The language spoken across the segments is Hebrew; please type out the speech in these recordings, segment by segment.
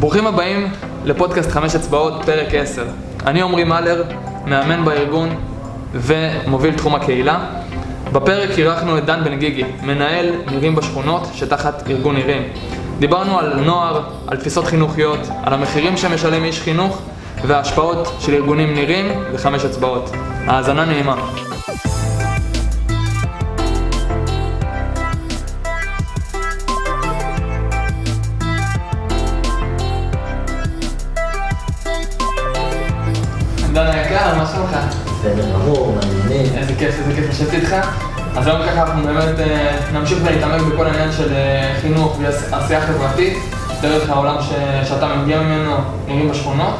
ברוכים הבאים לפודקאסט חמש אצבעות, פרק 10. אני עמרי מלר, מאמן בארגון ומוביל תחום הקהילה. בפרק אירחנו את דן בן גיגי, מנהל נירים בשכונות שתחת ארגון נירים. דיברנו על נוער, על תפיסות חינוכיות, על המחירים שמשלם איש חינוך וההשפעות של ארגונים נירים וחמש אצבעות. האזנה נעימה. בסדר גמור, מעניינים. איזה כיף, איזה כיף לשבת איתך. אז היום ככה אנחנו באמת אה, נמשיך ונתעמק בכל העניין של אה, חינוך ועשייה חברתית, דרך העולם ש- שאתה מגיע ממנו, נראים בשכונות.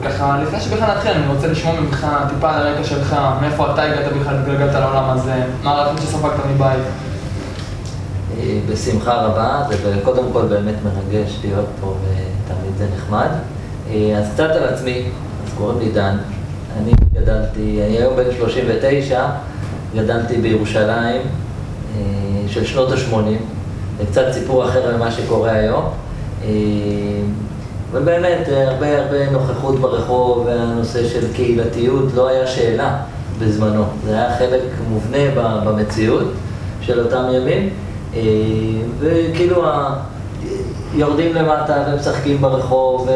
וככה, לפני שבכלל נתחיל, אני רוצה לשמוע ממך טיפה על הרקע שלך, מאיפה אתה הגעת בכלל, התגלגלת לעולם הזה, מה הערכים שספגת מבית. אה, בשמחה רבה, זה קודם כל באמת מרגש להיות פה ותמיד זה נחמד. אז קצת על עצמי, אז קוראים לי דן. אני גדלתי, אני היום בן 39, גדלתי בירושלים אה, של שנות ה-80. זה קצת סיפור אחר ממה שקורה היום. אה, אבל באמת, אה, הרבה הרבה נוכחות ברחוב והנושא של קהילתיות לא היה שאלה בזמנו. זה היה חלק מובנה במציאות של אותם ימים. אה, וכאילו יורדים למטה ומשחקים ברחוב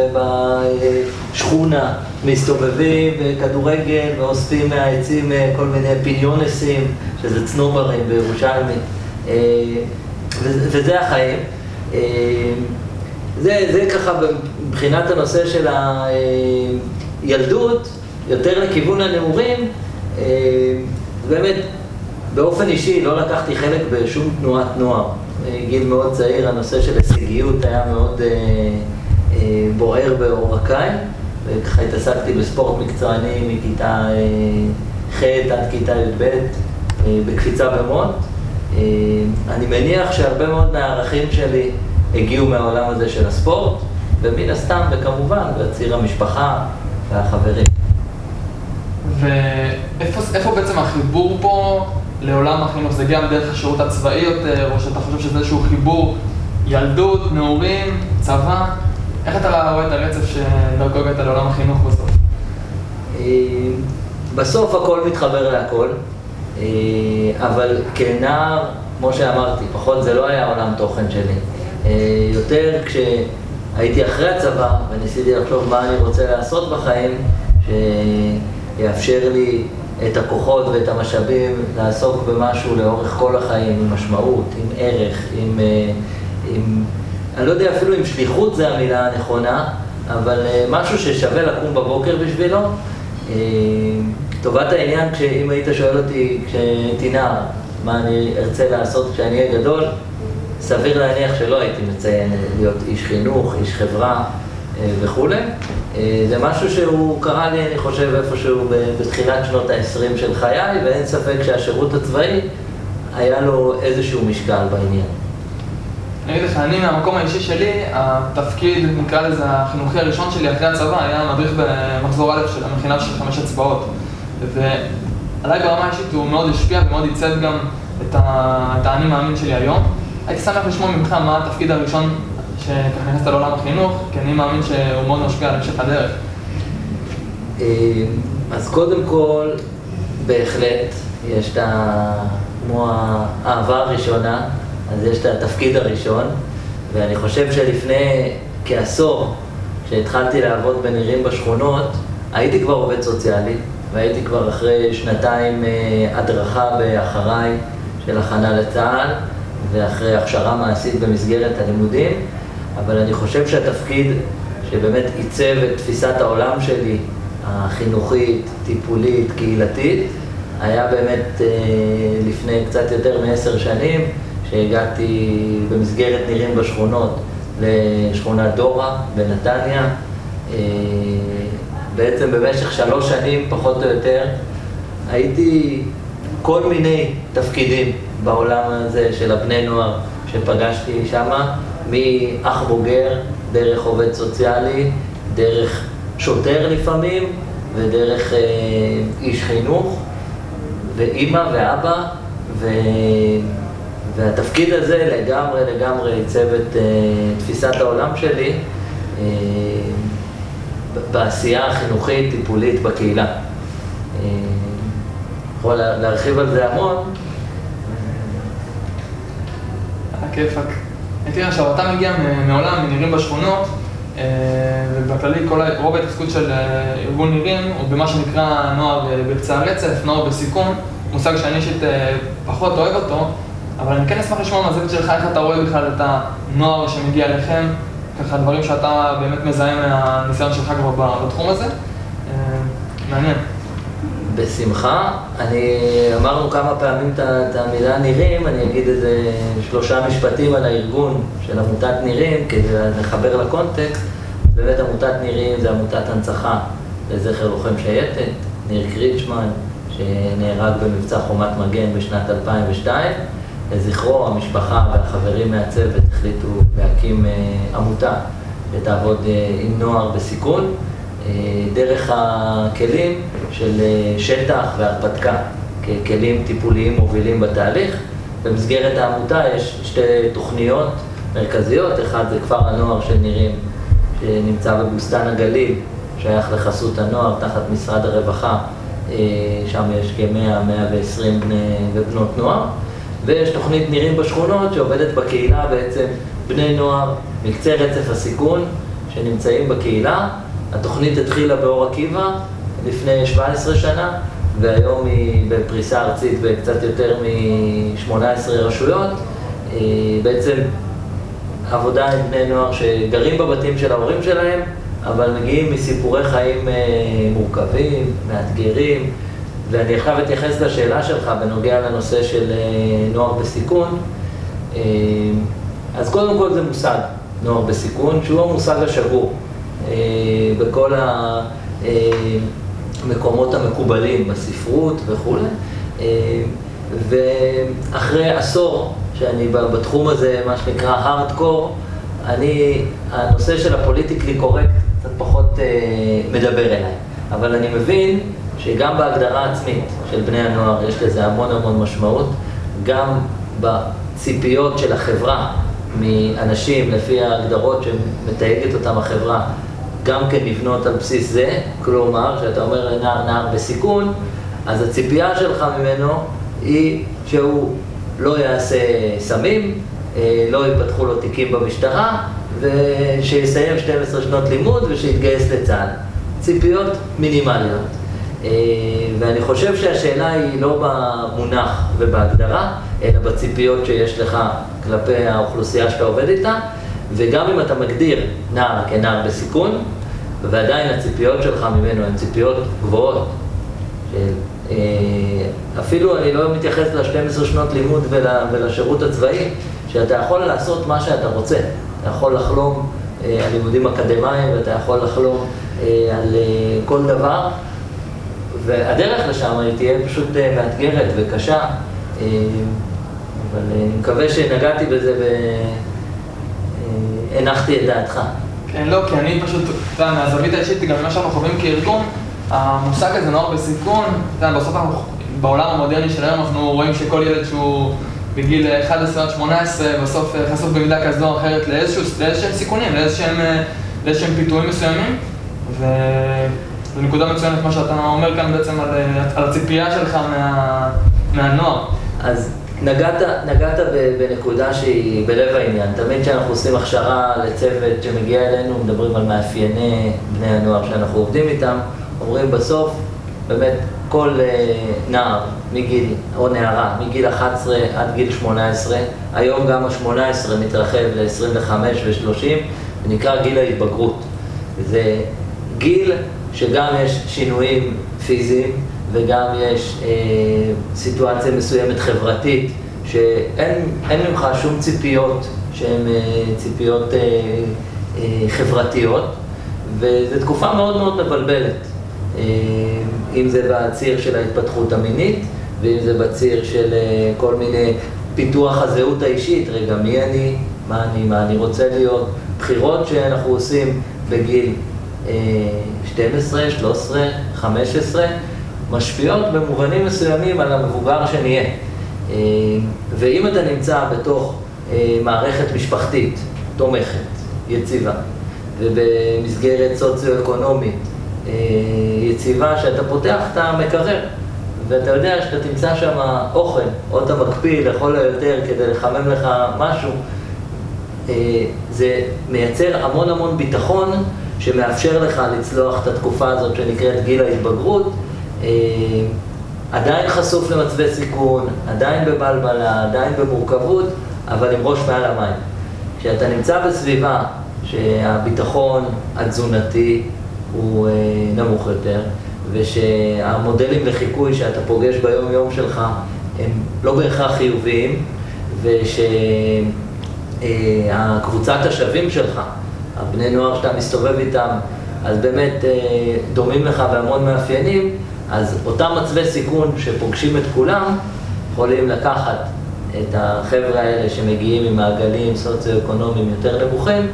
ובשכונה, מסתובבים בכדורגל ואוספים מהעצים אה, כל מיני פיניונסים, שזה צנוברים בירושלמי. אה, וזה החיים. אה, זה, זה ככה מבחינת הנושא של הילדות, יותר לכיוון הנעורים, באמת, באופן אישי לא לקחתי חלק בשום תנועת נוער. גיל מאוד צעיר, הנושא של הישגיות היה מאוד בוער בעורקיי, וככה התעסקתי בספורט מקצועני מכיתה אה, ח' עד כיתה י"ב, אה, בקפיצה במוט. אה, אני מניח שהרבה מאוד מהערכים שלי הגיעו מהעולם הזה של הספורט, ומן הסתם, וכמובן, בציר המשפחה והחברים. ואיפה איפה בעצם החיבור פה לעולם החינוך? זה גם דרך השירות הצבאי יותר, או שאתה חושב שזה איזשהו חיבור ילדות, נעורים, צבא? איך אתה רואה את הרצף שדרכו הגעת לעולם החינוך בסוף? אה, בסוף הכל מתחבר להכל, אה, אבל כנער, כמו שאמרתי, פחות זה לא היה עולם תוכן שלי. אה, יותר כשהייתי אחרי הצבא וניסיתי לחשוב מה אני רוצה לעשות בחיים, שיאפשר לי את הכוחות ואת המשאבים לעסוק במשהו לאורך כל החיים, עם משמעות, עם ערך, עם... עם אני לא יודע אפילו אם שליחות זה המילה הנכונה, אבל אה, משהו ששווה לקום בבוקר בשבילו. אה, טובת העניין, אם היית שואל אותי כשהייתי נער, מה אני ארצה לעשות כשאני אהיה גדול, סביר להניח שלא הייתי מציין להיות איש חינוך, איש חברה אה, וכולי. אה, זה משהו שהוא קרה לי, אני חושב, איפשהו בתחילת שנות ה-20 של חיי, ואין ספק שהשירות הצבאי היה לו איזשהו משקל בעניין. אני אגיד לך, אני מהמקום האישי שלי, התפקיד, נקרא לזה, החינוכי הראשון שלי אחרי הצבא היה מדריך במחזור א' של המכינה של חמש אצבעות. ועליי ברמה האישית הוא מאוד השפיע ומאוד עיצב גם את, האני מאמין שלי היום. הייתי שמח לשמוע ממך מה התפקיד הראשון שככה נכנסת לעולם החינוך, כי אני מאמין שהוא מאוד משפיע על המשך הדרך. אה, אז קודם כל, בהחלט, יש את ה... כמו האהבה הראשונה, אז יש את התפקיד הראשון, ואני חושב שלפני כעשור, כשהתחלתי לעבוד בנירים בשכונות, הייתי כבר עובד סוציאלי, והייתי כבר אחרי שנתיים אה, הדרכה באחריי של הכנה לצה"ל, ואחרי הכשרה מעשית במסגרת הלימודים, אבל אני חושב שהתפקיד שבאמת עיצב את תפיסת העולם שלי, החינוכית, טיפולית, קהילתית, היה באמת אה, לפני קצת יותר מעשר שנים, שהגעתי במסגרת נירים בשכונות לשכונת דורה בנתניה. אה, בעצם במשך שלוש שנים, פחות או יותר, הייתי כל מיני תפקידים בעולם הזה של הבני נוער שפגשתי שמה, מאח בוגר, דרך עובד סוציאלי, דרך שוטר לפעמים, ודרך אה, איש חינוך, ואימא ואבא, ו... והתפקיד הזה לגמרי לגמרי עיצב את uh, תפיסת העולם שלי, אה, בעשייה החינוכית, טיפולית בקהילה. אה, יכול להרחיב על זה המון. הכיפאק. תראה, עכשיו, אתה מגיע מעולם, מנירים בשכונות, ובכללי כל, רוב ההתעסקות של ארגון נירים הוא במה שנקרא נוער בקצה הרצף, נוער בסיכון, מושג שאני אישית פחות אוהב אותו, אבל אני כן אשמח לשמוע מהזווית שלך איך אתה רואה בכלל את הנוער שמגיע אליכם, ככה דברים שאתה באמת מזהה מהניסיון שלך כבר בתחום הזה. אה, מעניין. בשמחה. אני, אמרנו כמה פעמים את המילה נירים, אני אגיד איזה שלושה משפטים על הארגון של עמותת נירים, כדי לחבר לקונטקסט. באמת עמותת נירים זה עמותת הנצחה לזכר לוחם שייטת, ניר קריצ'מן, שנהרג במבצע חומת מגן בשנת 2002. לזכרו, המשפחה והחברים מהצוות החליטו להקים אה, עמותה שתעבוד אה, עם נוער בסיכון, אה, דרך הכלים של שטח והרפתקה, ככלים טיפוליים מובילים בתהליך. במסגרת העמותה יש שתי תוכניות מרכזיות, אחד זה כפר הנוער של נירים, שנמצא בבוסתן הגליל, שייך לחסות הנוער, תחת משרד הרווחה, שם יש כ-100-120 בני ובנות נוער. ויש תוכנית נירים בשכונות שעובדת בקהילה בעצם בני נוער מקצה רצף הסיכון שנמצאים בקהילה. התוכנית התחילה באור עקיבא לפני 17 שנה, והיום היא בפריסה ארצית בקצת יותר מ-18 רשויות. אה, בעצם עבודה עם בני נוער שגרים בבתים של ההורים שלהם, אבל מגיעים מסיפורי חיים אה, מורכבים, מאתגרים. ואני עכשיו אתייחס לשאלה שלך בנוגע לנושא של אה, נוער בסיכון. אה, אז קודם כל זה מושג, נוער בסיכון, שהוא המושג השגור אה, בכל המקומות המקובלים בספרות וכולי. ואחרי עשור שאני בתחום הזה, מה שנקרא הארדקור, אני, הנושא של הפוליטיקלי קורקט קצת פחות מדבר אליי. אבל אני מבין שגם בהגדרה עצמית של בני הנוער יש לזה המון המון משמעות, גם בציפיות של החברה מאנשים לפי ההגדרות שמתייגת אותם החברה, גם כן לבנות על בסיס זה, כלומר, כשאתה אומר לנער נער בסיכון, אז הציפייה שלך ממנו היא שהוא לא יעשה סמים, אה, לא יפתחו לו תיקים במשטרה, ושיסיים 12 שנות לימוד ושיתגייס לצה"ל. ציפיות מינימליות. אה, ואני חושב שהשאלה היא לא במונח ובהגדרה, אלא בציפיות שיש לך כלפי האוכלוסייה שאתה עובד איתה, וגם אם אתה מגדיר נער כנער בסיכון, ועדיין הציפיות שלך ממנו הן ציפיות גבוהות. אה, אפילו אני לא מתייחס ל-12 שנות לימוד ולשירות הצבאי, שאתה יכול לעשות מה שאתה רוצה. אתה יכול לחלום אה, על לימודים אקדמיים ואתה יכול לחלום על כל דבר, והדרך לשם היא תהיה פשוט אה, מאתגרת וקשה, אה, אבל אה, אני מקווה שנגעתי בזה והנחתי את דעתך. כן, לא, כי אני פשוט, אתה יודע, מהזווית האישית, גם ממה שאנחנו חווים כארגון, המושג הזה נוער בסיכון, אתה יודע, בסוף אנחנו, בעולם המודרני של היום אנחנו רואים שכל ילד שהוא בגיל 11 עד 18, בסוף חשוף במידה כזו או אחרת לאיזשהם סיכונים, לאיזשהם פיתויים מסוימים, ו... זו נקודה מצוינת מה שאתה אומר כאן בעצם על, על הציפייה שלך מה, מהנוער. אז נגעת, נגעת בנקודה שהיא בלב העניין. תמיד כשאנחנו עושים הכשרה לצוות שמגיע אלינו, מדברים על מאפייני בני הנוער שאנחנו עובדים איתם, אומרים בסוף, באמת, כל אה, נער מגיל, או נערה, מגיל 11 עד גיל 18, היום גם ה-18 מתרחב ל-25 ו-30, ונקרא גיל ההתבגרות. זה גיל שגם יש שינויים פיזיים וגם יש אה, סיטואציה מסוימת חברתית שאין ממך שום ציפיות שהן אה, ציפיות אה, אה, חברתיות וזו תקופה מאוד מאוד מבלבלת אה, אם זה בציר של ההתפתחות המינית ואם זה בציר של אה, כל מיני פיתוח הזהות האישית, רגע מי אני, מה אני, מה אני רוצה להיות, בחירות שאנחנו עושים בגיל 12, 13, 15, משפיעות במובנים מסוימים על המבוגר שנהיה. אה, ואם אתה נמצא בתוך אה, מערכת משפחתית תומכת, יציבה, ובמסגרת סוציו-אקונומית אה, יציבה, שאתה פותח את המקרר, ואתה יודע שאתה תמצא שם אוכל, או אתה מקפיא לכל היותר כדי לחמם לך משהו, זה מייצר המון המון ביטחון שמאפשר לך לצלוח את התקופה הזאת שנקראת גיל ההתבגרות. אה, עדיין חשוף למצבי סיכון, עדיין בבלבלה, עדיין במורכבות, אבל עם ראש מעל המים. כשאתה נמצא בסביבה שהביטחון התזונתי הוא אה, נמוך יותר, ושהמודלים לחיקוי שאתה פוגש ביום-יום שלך הם לא בהכרח חיוביים, ושהקבוצת השווים שלך, הבני נוער שאתה מסתובב איתם, אז באמת אה, דומים לך בהמון מאפיינים, אז אותם מצבי סיכון שפוגשים את כולם, יכולים לקחת את החבר'ה האלה שמגיעים ממעגלים סוציו-אקונומיים יותר נמוכים,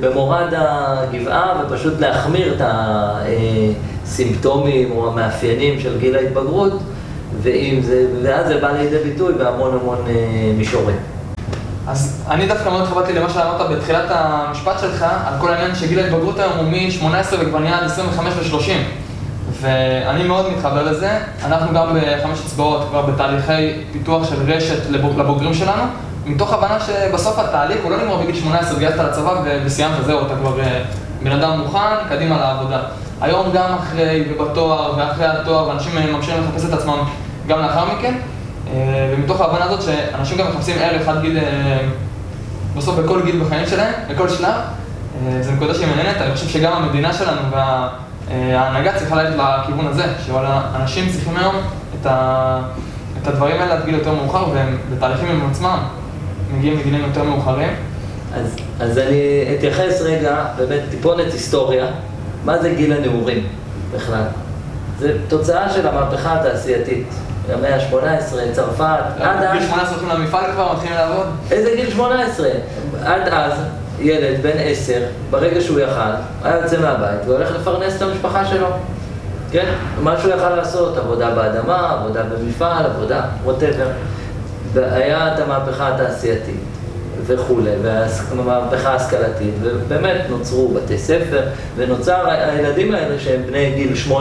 במורד הגבעה ופשוט להחמיר את הסימפטומים או המאפיינים של גיל ההתבגרות, זה, ואז זה בא לידי ביטוי בהמון המון אה, מישורים. אז אני דווקא מאוד התחברתי למה שאמרת בתחילת המשפט שלך, על כל העניין שגיל ההתבגרות היום הוא מ-18 וכבר נהיה עד 25 ו-30. ואני מאוד מתחבר לזה. אנחנו גם בחמש אצבעות כבר בתהליכי פיתוח של רשת לבוגרים שלנו, מתוך הבנה שבסוף התהליך הוא לא נגמר בגיל 18, גייסת לצבא וסיימת, זהו, אתה כבר אה, בן אדם מוכן, קדימה לעבודה. היום גם אחרי ובתואר ואחרי התואר, אנשים ממשיכים לחפש את עצמם גם לאחר מכן, אה, ומתוך ההבנה הזאת שאנשים גם מחפשים ערך עד גיל, אה, בסוף בכל גיל בחיים שלהם, בכל שלב, זו נקודה שהיא מעניינת, אני חושב שגם המדינה שלנו וה... ההנהגה צריכה ללכת לכיוון הזה, שאנשים צריכים היום את, ה... את הדברים האלה עד גיל יותר מאוחר, והם בתהליכים עם עצמם, מגיעים לגילים יותר מאוחרים. אז, אז אני אתייחס רגע, באמת טיפונת היסטוריה, מה זה גיל הנעורים בכלל? זה תוצאה של המהפכה התעשייתית. המאה ה-18, צרפת, עד אז... גיל 18 הולכים למפעל כבר, מתחילים לעבוד? איזה גיל 18? עד אז ילד בן עשר, ברגע שהוא יכל, היה יוצא מהבית והולך לפרנס את המשפחה שלו. כן? מה שהוא יכל לעשות, עבודה באדמה, עבודה במפעל, עבודה, ווטאבר. והיה את המהפכה התעשייתית וכולי, והמהפכה ההשכלתית, ובאמת נוצרו בתי ספר, ונוצר הילדים האלה שהם בני גיל 8-9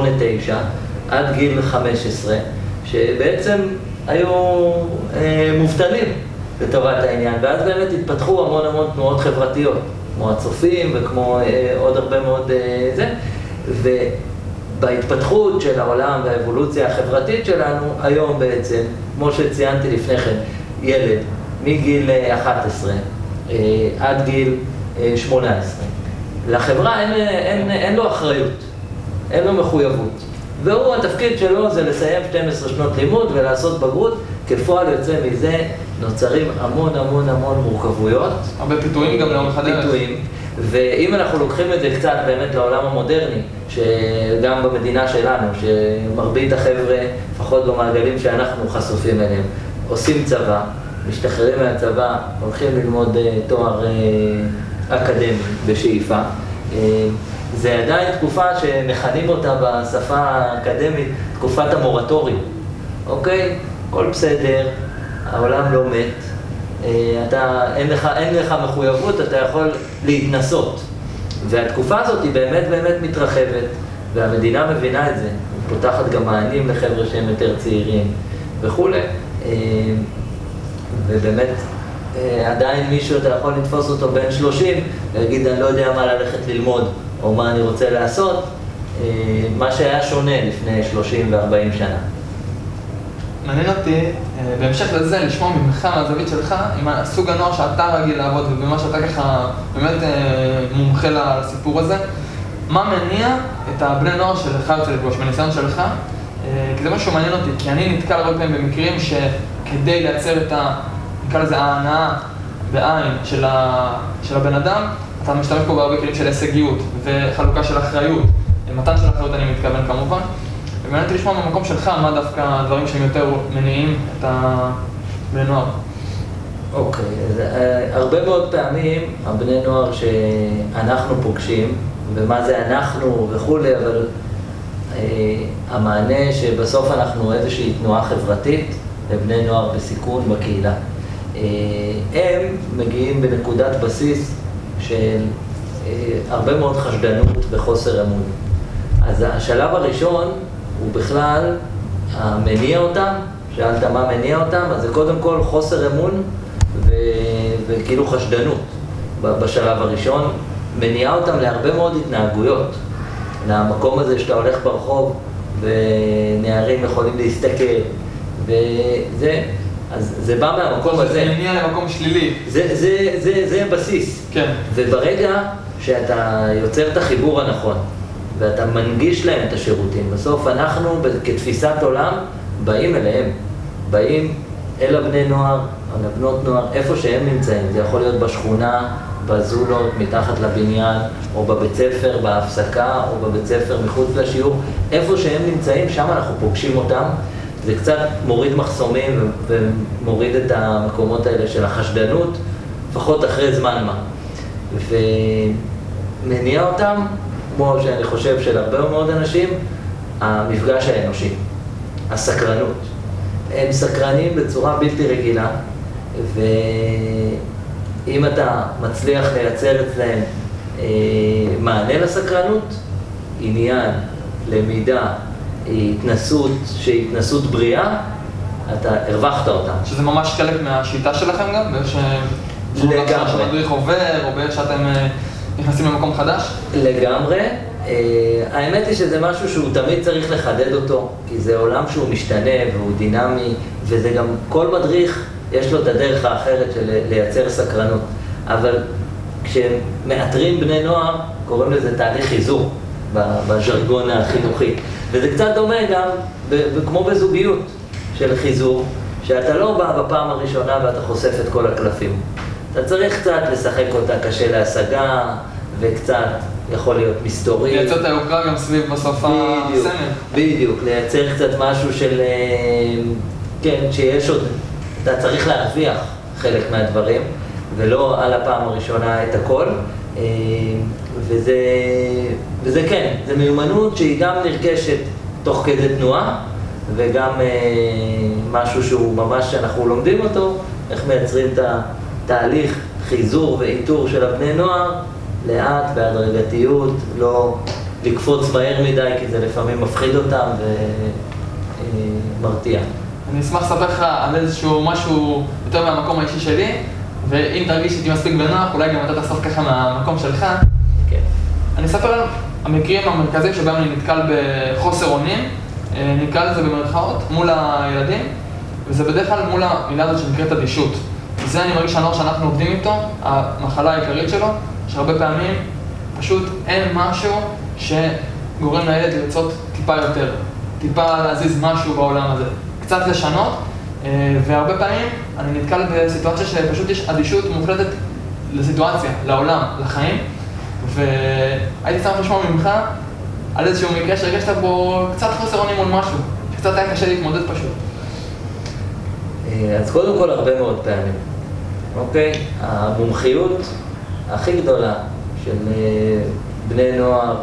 עד גיל 15, שבעצם היו אה, מובטלים. לטובת העניין, ואז באמת התפתחו המון המון תנועות חברתיות, כמו הצופים וכמו אה, עוד הרבה מאוד אה, זה, ובהתפתחות של העולם והאבולוציה החברתית שלנו, היום בעצם, כמו שציינתי לפני כן, ילד מגיל 11 אה, אה, עד גיל אה, 18, לחברה אין, אין, אין לו אחריות, אין לו מחויבות. והוא, התפקיד שלו זה לסיים 12 שנות לימוד ולעשות בגרות, כפועל יוצא מזה נוצרים המון המון המון מורכבויות. הרבה פיתויים גם לאורך הדרך. פיתויים. ואם אנחנו לוקחים את זה קצת באמת לעולם המודרני, שגם במדינה שלנו, שמרבית החבר'ה, לפחות במעגלים שאנחנו חשופים אליהם, עושים צבא, משתחררים מהצבא, הולכים ללמוד אה, תואר אה, אקדמי בשאיפה. זה עדיין תקופה שמכנים אותה בשפה האקדמית תקופת המורטורים, אוקיי? הכל בסדר, העולם לא מת, אה, אתה, אין, לך, אין לך מחויבות, אתה יכול להתנסות. והתקופה הזאת היא באמת באמת מתרחבת, והמדינה מבינה את זה, פותחת גם מענים לחבר'ה שהם יותר צעירים וכולי. אה, ובאמת, אה, עדיין מישהו, אתה יכול לתפוס אותו בן 30 ולהגיד, אני לא יודע מה ללכת ללמוד, או מה אני רוצה לעשות, מה שהיה שונה לפני 30 ו-40 שנה. מעניין אותי, אה, בהמשך לזה, לשמוע ממך, מהזווית שלך, עם סוג הנוער שאתה רגיל לעבוד ובמה שאתה ככה באמת אה, מומחה לסיפור הזה, מה מניע את הבני נוער שלך יוצא לפגוש, בניסיון שלך? אה, כי זה משהו מעניין אותי, כי אני נתקל הרבה פעמים במקרים שכדי לייצר את ה... נקרא לזה ההנאה בעין של, ה... של הבן אדם, אתה משתמש פה בהרבה כלים של הישגיות וחלוקה של אחריות, מתן של אחריות אני מתכוון כמובן. אותי לשמוע מהמקום שלך, מה דווקא הדברים שהם יותר מניעים את הבני נוער. אוקיי, אז uh, הרבה מאוד פעמים הבני נוער שאנחנו פוגשים, ומה זה אנחנו וכולי, אבל uh, המענה שבסוף אנחנו איזושהי תנועה חברתית לבני נוער בסיכון בקהילה. Uh, הם מגיעים בנקודת בסיס של הרבה מאוד חשדנות וחוסר אמון. אז השלב הראשון הוא בכלל המניע אותם, שאלת מה מניע אותם, אז זה קודם כל חוסר אמון ו... וכאילו חשדנות בשלב הראשון, מניעה אותם להרבה מאוד התנהגויות. למקום הזה שאתה הולך ברחוב ונערים יכולים להסתכל, וזה, אז זה בא מהמקום הזה. זה מניע למקום שלילי. זה, זה, זה, זה הבסיס. כן. וברגע שאתה יוצר את החיבור הנכון, ואתה מנגיש להם את השירותים, בסוף אנחנו כתפיסת עולם באים אליהם, באים אל הבני נוער, אל הבנות נוער, איפה שהם נמצאים, זה יכול להיות בשכונה, בזולות, מתחת לבניין, או בבית ספר, בהפסקה, או בבית ספר מחוץ לשיעור, איפה שהם נמצאים, שם אנחנו פוגשים אותם. זה קצת מוריד מחסומים ומוריד את המקומות האלה של החשדנות, לפחות אחרי זמן מה. ומניע אותם, כמו שאני חושב של הרבה מאוד אנשים, המפגש האנושי, הסקרנות. הם סקרנים בצורה בלתי רגילה, ואם אתה מצליח לייצר אצלם אה, מענה לסקרנות, עניין, למידה, התנסות שהיא התנסות בריאה, אתה הרווחת אותה. שזה ממש חלק מהשיטה שלכם גם? באיך ש... לגמרי. עובר, או באיך שאתם אה, נכנסים למקום חדש? לגמרי. Uh, האמת היא שזה משהו שהוא תמיד צריך לחדד אותו, כי זה עולם שהוא משתנה והוא דינמי, וזה גם, כל מדריך יש לו את הדרך האחרת של לייצר סקרנות. אבל כשמאתרים בני נוער, קוראים לזה תהליך חיזור בז'רגון החינוכי. וזה קצת דומה גם, כמו בזוגיות של חיזור, שאתה לא בא בפעם הראשונה ואתה חושף את כל הקלפים. אתה צריך קצת לשחק אותה קשה להשגה, וקצת יכול להיות מסתורי. לייצר את היוקרה גם סביב בסוף הסמל. בדיוק, לייצר קצת משהו של, אה, כן, שיש עוד, אתה צריך להרוויח חלק מהדברים, ולא על הפעם הראשונה את הכל. אה, וזה, וזה כן, זו מיומנות שהיא גם נרכשת תוך כדי תנועה, וגם אה, משהו שהוא ממש, אנחנו לומדים אותו, איך מייצרים את התהליך חיזור ואיתור של הבני נוער, לאט, בהדרגתיות, לא לקפוץ מהר מדי, כי זה לפעמים מפחיד אותם ומרתיע. אה, אני אשמח לספר לך על איזשהו משהו יותר מהמקום האישי שלי, ואם תרגיש איתי מספיק בנוח, אולי גם אתה תאסוף ככה מהמקום שלך. כן. אני אספר על המקרים המרכזיים שבהם אני נתקל בחוסר אונים, אה, נקרא לזה במרכאות, מול הילדים, וזה בדרך כלל מול המילה הזאת שנקראת אדישות. זה אני מרגיש שהנוער שאנחנו עובדים איתו, המחלה העיקרית שלו, שהרבה פעמים פשוט אין משהו שגורם לילד לרצות טיפה יותר, טיפה להזיז משהו בעולם הזה, קצת לשנות, והרבה פעמים אני נתקל בסיטואציה שפשוט יש אדישות מוחלטת לסיטואציה, לעולם, לחיים, והייתי שמח לשמוע ממך על איזשהו מקרה שהרגשת בו קצת חוסר אונים מול משהו, שקצת היה קשה להתמודד פשוט. אה, אז קודם כל הרבה מאוד פעמים, אוקיי? המומחיות הכי גדולה של אה, בני נוער,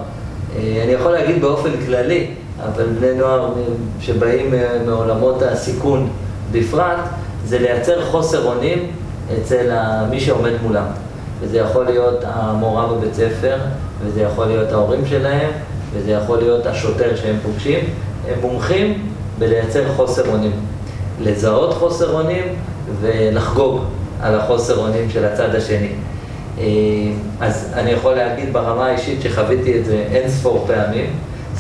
אני יכול להגיד באופן כללי, אבל בני נוער שבאים מעולמות הסיכון בפרט, זה לייצר חוסר אונים אצל מי שעומד מולם. וזה יכול להיות המורה בבית ספר, וזה יכול להיות ההורים שלהם, וזה יכול להיות השוטר שהם פוגשים. הם מומחים בלייצר חוסר אונים. לזהות חוסר אונים ולחגוג על החוסר אונים של הצד השני. אה, אז אני יכול להגיד ברמה האישית שחוויתי את זה אין ספור פעמים.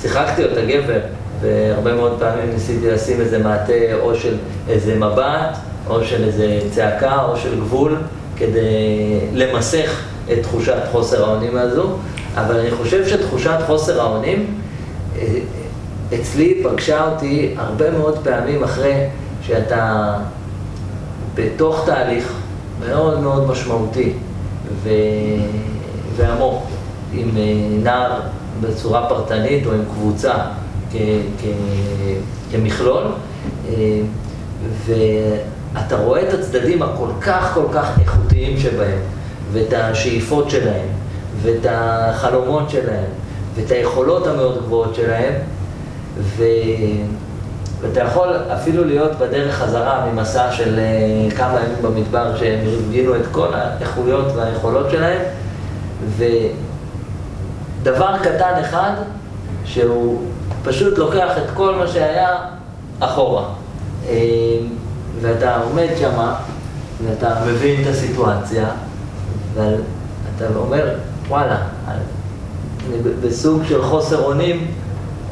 שיחקתי אותה גבר, והרבה מאוד פעמים ניסיתי לשים איזה מעטה או של איזה מבט, או של איזה צעקה, או של גבול, כדי למסך את תחושת חוסר האונים הזו. אבל אני חושב שתחושת חוסר האונים אה, אצלי פגשה אותי הרבה מאוד פעמים אחרי שאתה בתוך תהליך מאוד מאוד משמעותי ו... ועמוק עם אה, נער בצורה פרטנית או עם קבוצה. כמכלול. אה, ואתה רואה את הצדדים הכל כך כל כך איכותיים שבהם, ואת השאיפות שלהם, ואת החלומות שלהם, ואת היכולות המאוד גבוהות שלהם, ו... ואתה יכול אפילו להיות בדרך חזרה ממסע של uh, כמה ימים במדבר שהם הפגינו את כל האיכויות והיכולות שלהם, דבר קטן אחד, שהוא פשוט לוקח את כל מה שהיה אחורה. אה, ואתה עומד שמה, ואתה מבין את הסיטואציה, ואתה אומר, וואלה, אני בסוג של חוסר אונים,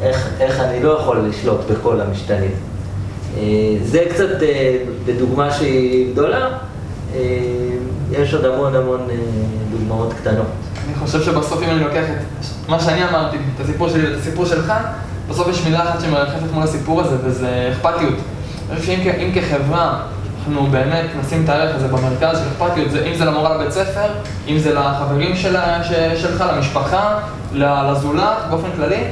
איך, איך אני לא יכול לשלוט בכל המשתנים. אה, זה קצת אה, בדוגמה שהיא גדולה, יש עוד המון המון דוגמאות קטנות. אני חושב שבסוף אם אני לוקח את מה שאני אמרתי, את הסיפור שלי ואת הסיפור שלך, בסוף יש מילה אחת שמרחפת מול הסיפור הזה, וזה אכפתיות. אני חושב שאם כחברה אנחנו באמת נשים את הערך הזה במרכז של אכפתיות, אם זה למורה לבית ספר, אם זה לחברים של, שלך, למשפחה, לזולת, באופן כללי,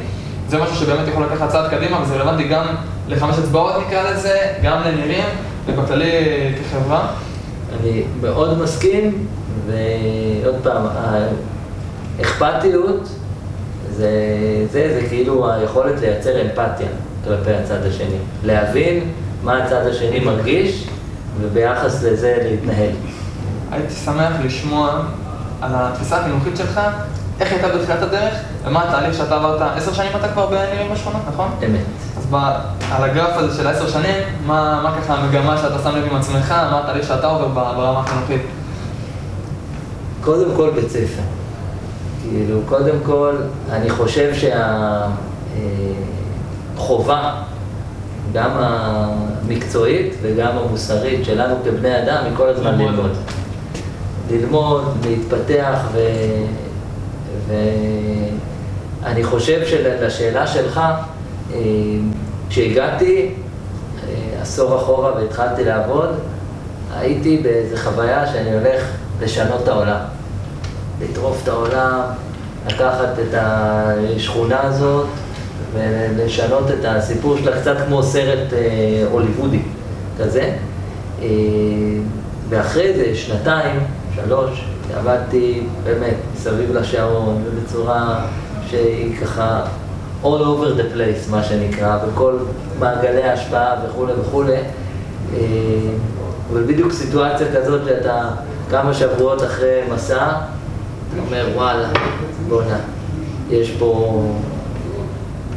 זה משהו שבאמת יכול לקחת צעד קדימה, וזה רלוונטי גם לחמש אצבעות נקרא לזה, גם לנירים, ובכללי כחברה. אני מאוד מסכים, ועוד פעם, האכפתיות זה, זה, זה כאילו היכולת לייצר אמפתיה כלפי הצד השני. להבין מה הצד השני מרגיש, וביחס לזה להתנהל. הייתי שמח לשמוע על התפיסה החינוכית שלך, איך הייתה בתחילת הדרך, ומה התהליך שאתה עברת, עשר שנים אתה כבר בנירים בשכונות, נכון? אמת. אז ב, על הגרף הזה של עשר שנים, מה, מה ככה המגמה שאתה שם לב עם עצמך, מה התהליך שאתה עובר ברמה החינוכית? קודם כל בית ספר. כאילו, קודם כל, אני חושב שהחובה, אה, גם המקצועית וגם המוסרית שלנו כבני אדם, היא כל הזמן ללמוד. ללמוד, להתפתח, ו... ואני חושב שלשאלה שלך, אה, כשהגעתי אה, עשור אחורה והתחלתי לעבוד, הייתי באיזו חוויה שאני הולך לשנות את העולם. לטרוף את העולם, לקחת את השכונה הזאת ולשנות את הסיפור שלה קצת כמו סרט אה, הוליוודי כזה. אה, ואחרי זה, שנתיים, שלוש, עבדתי באמת מסביב לשעון ובצורה שהיא ככה all over the place, מה שנקרא, בכל מעגלי ההשפעה וכולי וכולי. אה, אבל בדיוק סיטואציה כזאת שאתה כמה שבועות אחרי מסע, אומר, וואלה, בואנה, יש פה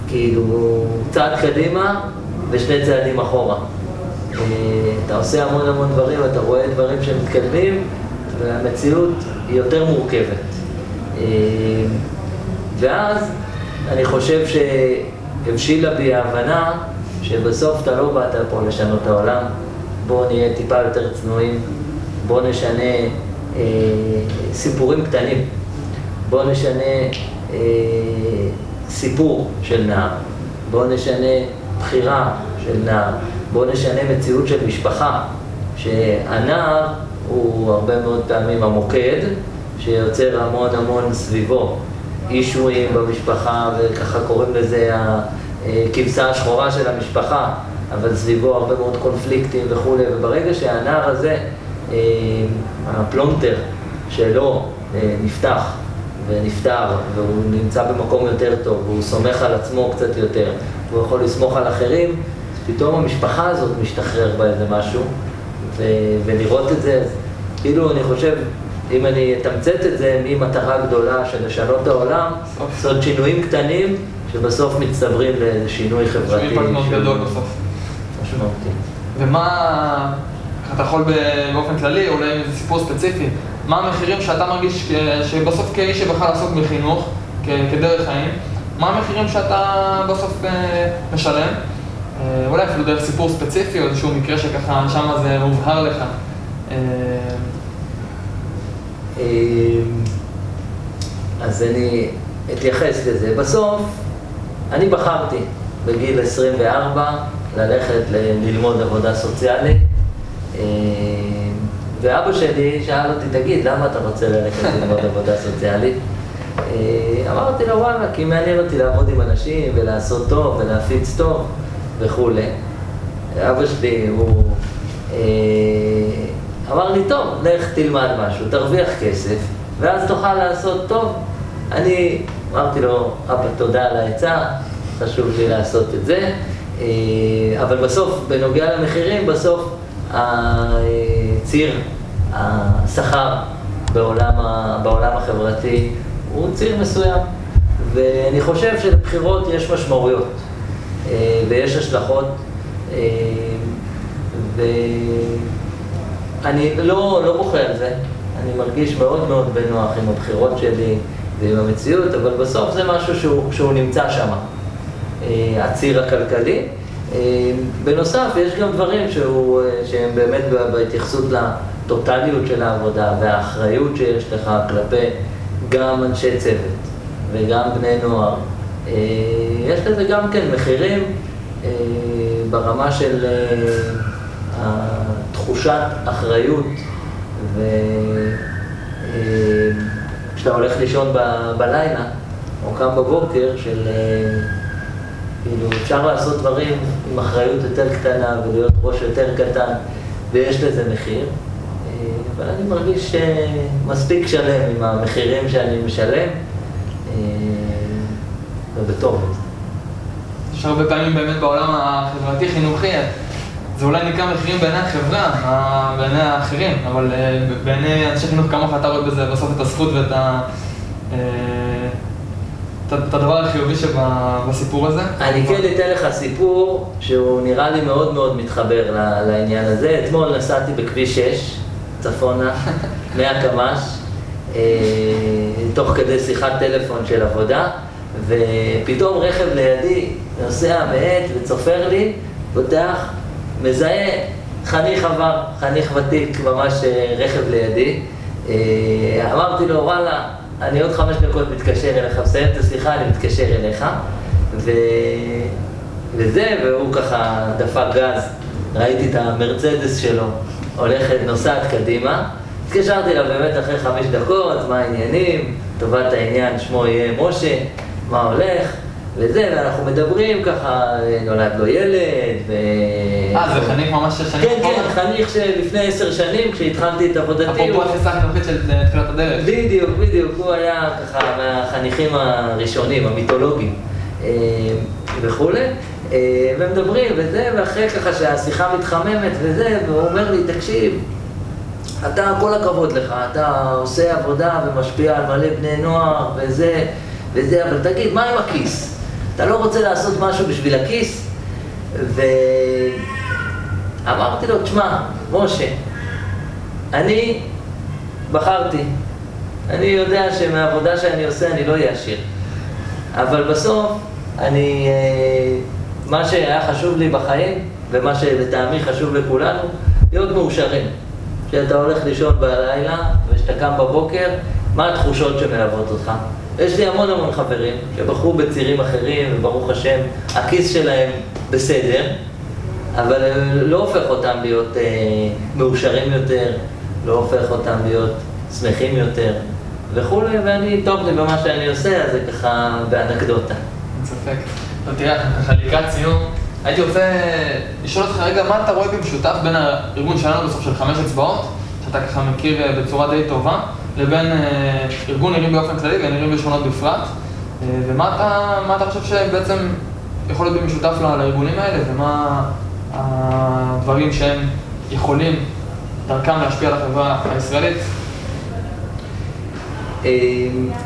כאילו צעד קדימה ושני צעדים אחורה. אה, אתה עושה המון המון דברים, אתה רואה דברים שמתקדמים, והמציאות היא יותר מורכבת. אה, ואז אני חושב שהבשילה בי ההבנה שבסוף אתה לא באת פה לשנות העולם, בואו נהיה טיפה יותר צנועים, בואו נשנה אה, סיפורים קטנים, בואו נשנה אה, סיפור של נער, בואו נשנה בחירה של נער, בואו נשנה מציאות של משפחה, שהנער הוא הרבה מאוד פעמים המוקד שיוצר המון המון סביבו issue ים במשפחה וככה קוראים לזה הכבשה השחורה של המשפחה אבל סביבו הרבה מאוד קונפליקטים וכולי. וברגע שהנער הזה, אה, הפלונטר שלו אה, נפתח ונפטר והוא נמצא במקום יותר טוב והוא סומך על עצמו קצת יותר והוא יכול לסמוך על אחרים אז פתאום המשפחה הזאת משתחרר בה איזה משהו ו- ולראות את זה, אז כאילו אני חושב, אם אני אתמצת את זה ממטרה גדולה של לשנות את העולם, לעשות שינויים קטנים שבסוף מצטברים לשינוי חברתי. שינוי מאוד גדול בסוף. משמעותי. ומה, אתה יכול באופן כללי, אולי איזה סיפור ספציפי, מה המחירים שאתה מרגיש שבסוף כאיש שבחר לעסוק בחינוך, כדרך חיים, מה המחירים שאתה בסוף אה, משלם? אה, אולי אפילו דרך סיפור ספציפי או איזשהו מקרה שככה שם זה מובהר לך. אה, אז אני אתייחס לזה. בסוף, אני בחרתי בגיל 24 ללכת ללמוד עבודה סוציאלית. ואבא שלי שאל אותי, תגיד, למה אתה רוצה ללכת ללמוד עבודה סוציאלית? אמרתי לו, וואלה, כי מעניין אותי לעבוד עם אנשים ולעשות טוב ולהפיץ טוב. וכולי. אבא שלי, הוא אה, אמר לי, טוב, לך תלמד משהו, תרוויח כסף, ואז תוכל לעשות טוב. אני אמרתי לו, אבא, תודה על העצה, חשוב לי לעשות את זה. אה, אבל בסוף, בנוגע למחירים, בסוף הציר, השכר בעולם, בעולם החברתי הוא ציר מסוים. ואני חושב שלבחירות יש משמעויות אה, ויש השלכות, אה, ואני לא, לא בוכה על זה, אני מרגיש מאוד מאוד בנוח עם הבחירות שלי ועם המציאות, אבל בסוף זה משהו שהוא, שהוא נמצא שם, אה, הציר הכלכלי. בנוסף, יש גם דברים שהוא, שהם באמת בהתייחסות לטוטליות של העבודה והאחריות שיש לך כלפי גם אנשי צוות וגם בני נוער. יש לזה גם כן מחירים ברמה של תחושת אחריות וכשאתה הולך לישון בלילה או קם בבוקר של כאילו אפשר לעשות דברים עם אחריות יותר קטנה ולהיות ראש יותר קטן ויש לזה מחיר אבל אני מרגיש מספיק שלם עם המחירים שאני משלם ובטוב. יש הרבה פעמים באמת בעולם החברתי-חינוכי זה אולי נקרא מחירים בעיני החברה, בעיני האחרים, אבל אה, בעיני אנשי חינוך כמוך אתה רואה בזה בסוף את הזכות ואת ה... את הדבר החיובי שבסיפור הזה? אני כן אתן לך סיפור שהוא נראה לי מאוד מאוד מתחבר לעניין הזה. אתמול נסעתי בכביש 6, צפונה, מהקמ"ש, אה, תוך כדי שיחת טלפון של עבודה, ופתאום רכב לידי נוסע מאט וצופר לי, פותח מזהה חניך עבר, חניך ותיק, ממש אה, רכב לידי. אה, אמרתי לו, וואלה, אני עוד חמש דקות מתקשר אליך, מסיים את השיחה, אני מתקשר אליך. ו... וזה, והוא ככה דפק גז, ראיתי את המרצדס שלו הולכת, נוסעת קדימה. התקשרתי אליו באמת אחרי חמש דקות, מה העניינים, טובת העניין, שמו יהיה משה, מה הולך. וזה, ואנחנו מדברים ככה, נולד לו ילד, ו... אה, זה חניך ממש שש שנים כן, כן, חניך שלפני עשר שנים, כשהתחלתי את עבודתי... אפרופו התפיסה החינוכית של תחילת הדרך. בדיוק, בדיוק, הוא היה ככה מהחניכים הראשונים, המיתולוגיים אה, וכולי. אה, ומדברים וזה, ואחרי ככה שהשיחה מתחממת וזה, והוא אומר לי, תקשיב, אתה, כל הכבוד לך, אתה עושה עבודה ומשפיע על מלא בני נוער וזה, וזה, אבל תגיד, מה עם הכיס? אתה לא רוצה לעשות משהו בשביל הכיס? ואמרתי לו, תשמע, משה, אני בחרתי. אני יודע שמהעבודה שאני עושה אני לא אהיה עשיר. אבל בסוף, אני... אה, מה שהיה חשוב לי בחיים, ומה שלטעמי חשוב לכולנו, להיות מאושרים. כשאתה הולך לישון בלילה, וכשאתה קם בבוקר, מה התחושות שמלוות אותך? יש לי המון המון חברים שבחרו בצירים אחרים, וברוך השם, הכיס שלהם בסדר, אבל לא הופך אותם להיות אה, מאושרים יותר, לא הופך אותם להיות שמחים יותר וכולי, ואני טוב לי במה שאני עושה, אז זה ככה באנקדוטה. אין ספק. טוב, תראה, ככה לקראת סיום, הייתי רוצה לשאול אותך רגע, מה אתה רואה במשותף בין הארגון שלנו בסוף של חמש אצבעות, שאתה ככה מכיר אה, בצורה די טובה, לבין אה, ארגון נראים באופן כללי ונראים בשכונות בפרט, אה, ומה אתה, אתה חושב שבעצם יכול להיות במשותף לארגונים האלה, ומה הדברים שהם יכולים דרכם להשפיע על החברה הישראלית? אה,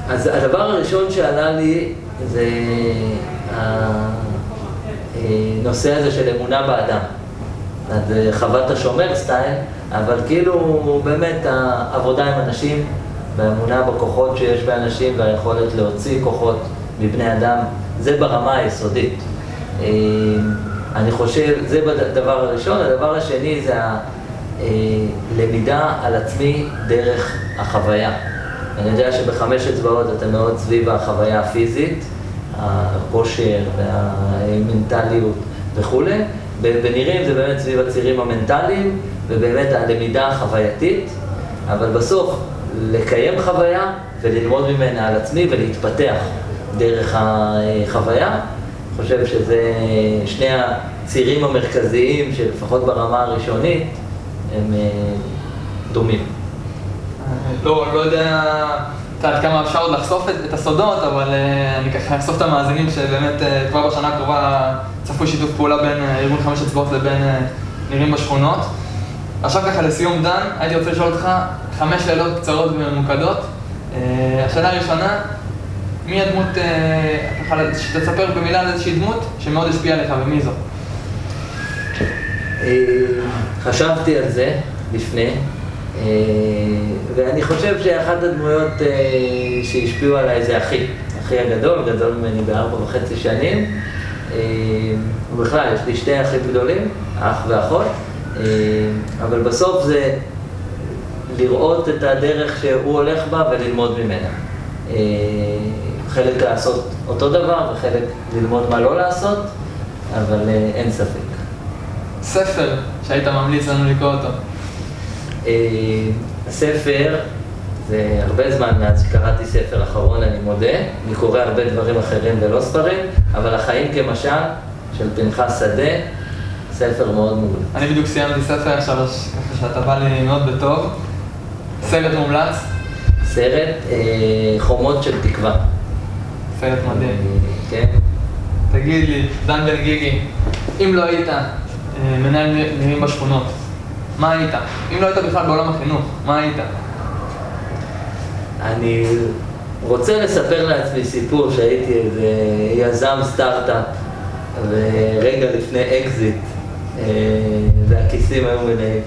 אז הדבר הראשון שעלה לי זה הנושא הזה של אמונה באדם. חוות השומר סטייל, אבל כאילו באמת העבודה עם אנשים והאמונה בכוחות שיש באנשים והיכולת להוציא כוחות מבני אדם, זה ברמה היסודית. אה, אני חושב, זה הדבר הראשון. הדבר השני זה הלמידה אה, על עצמי דרך החוויה. אני יודע שבחמש אצבעות אתה מאוד סביב החוויה הפיזית, הכושר והמנטליות וכולי. בנירים זה באמת סביב הצירים המנטליים ובאמת הלמידה החווייתית, אבל בסוף לקיים חוויה וללמוד ממנה על עצמי ולהתפתח דרך החוויה. אני חושב שזה שני הצירים המרכזיים שלפחות ברמה הראשונית הם אה, דומים. לא, לא יודע עד כמה אפשר עוד לחשוף את, את הסודות, אבל uh, אני ככה אחשוף את המאזינים שבאמת uh, כבר בשנה הקרובה צפוי שיתוף פעולה בין uh, ארגון חמש אצבעות לבין uh, נירים בשכונות. עכשיו ככה לסיום דן, הייתי רוצה לשאול אותך חמש שאלות קצרות וממוקדות. Uh, השאלה הראשונה, מי הדמות, אה, ככה, שתספר במילה על איזושהי דמות שמאוד השפיעה עליך, ומי זו? אה, חשבתי על זה לפני, אה, ואני חושב שאחת הדמויות אה, שהשפיעו עליי זה אחי. אחי הגדול, גדול ממני בארבע וחצי שנים. אה, ובכלל, יש לי שתי אחים גדולים, אח ואחות, אה, אבל בסוף זה לראות את הדרך שהוא הולך בה וללמוד ממנה. אה, חלק לעשות אותו דבר וחלק ללמוד מה לא לעשות, אבל אה, אין ספק. ספר שהיית ממליץ לנו לקרוא אותו. אה, הספר, זה הרבה זמן מאז שקראתי ספר אחרון, אני מודה. אני קורא הרבה דברים אחרים ולא ספרים, אבל החיים כמשל, של פנחס שדה, ספר מאוד מעולה. אני בדיוק סיימתי ספר עכשיו, ככה שאתה בא לי מאוד בטוב. סרט מומלץ, סרט אה, חומות של תקווה. סרט מדהים. אה, כן. תגיד לי, דן בן גיגי, אם לא היית אה, מנהל נירים בשכונות, מה היית? אם לא היית בכלל בעולם החינוך, מה היית? אני רוצה לספר לעצמי סיפור שהייתי איזה יזם סטארט-אפ ורגע לפני אקזיט אה, והכיסים היו מלאים.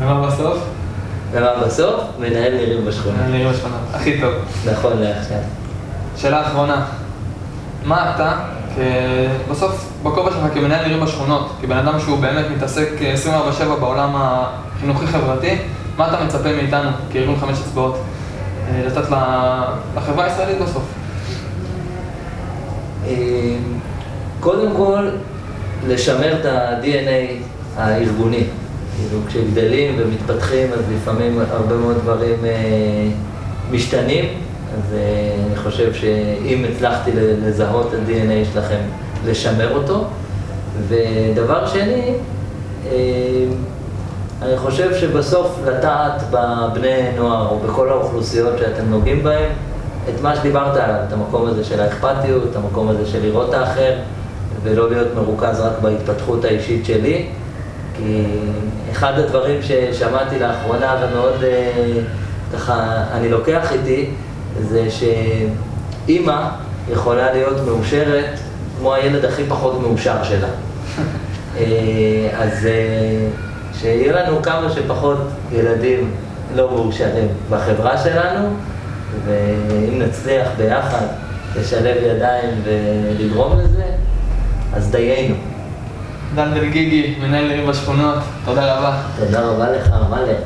ומה בסוף? ומה בסוף? מנהל נירים בשכונה. מנהל נירים בשכונות, הכי טוב. נכון לעכשיו. שאלה אחרונה, מה אתה, כ- בסוף בכובע שלך כמנהל נירים בשכונות, כבן אדם שהוא באמת מתעסק 24/7 בעולם החינוכי-חברתי, מה אתה מצפה מאיתנו, כארגון חמש אצבעות, אה, לתת לחברה הישראלית בסוף? קודם כל, לשמר את ה-DNA הארגוני. כאילו, כשגדלים ומתפתחים, אז לפעמים הרבה מאוד דברים אה, משתנים. אז אה, אני חושב שאם הצלחתי לזהות את ה-DNA שלכם, לשמר אותו. ודבר שני, אה, אני חושב שבסוף לטעת בבני נוער או בכל האוכלוסיות שאתם נוגעים בהם את מה שדיברת עליו, את המקום הזה של האכפתיות, את המקום הזה של לראות האחר ולא להיות מרוכז רק בהתפתחות האישית שלי כי אחד הדברים ששמעתי לאחרונה ומאוד אה, ככה אני לוקח איתי זה שאימא יכולה להיות מאושרת כמו הילד הכי פחות מאושר שלה. אה, אז אה, שיהיה לנו כמה שפחות ילדים לא מאושרים בחברה שלנו, ואם נצליח ביחד לשלב ידיים ולגרום לזה, אז דיינו. דן בן גיגי, מנהל נירים בשכונות, תודה רבה. תודה רבה לך, מלך.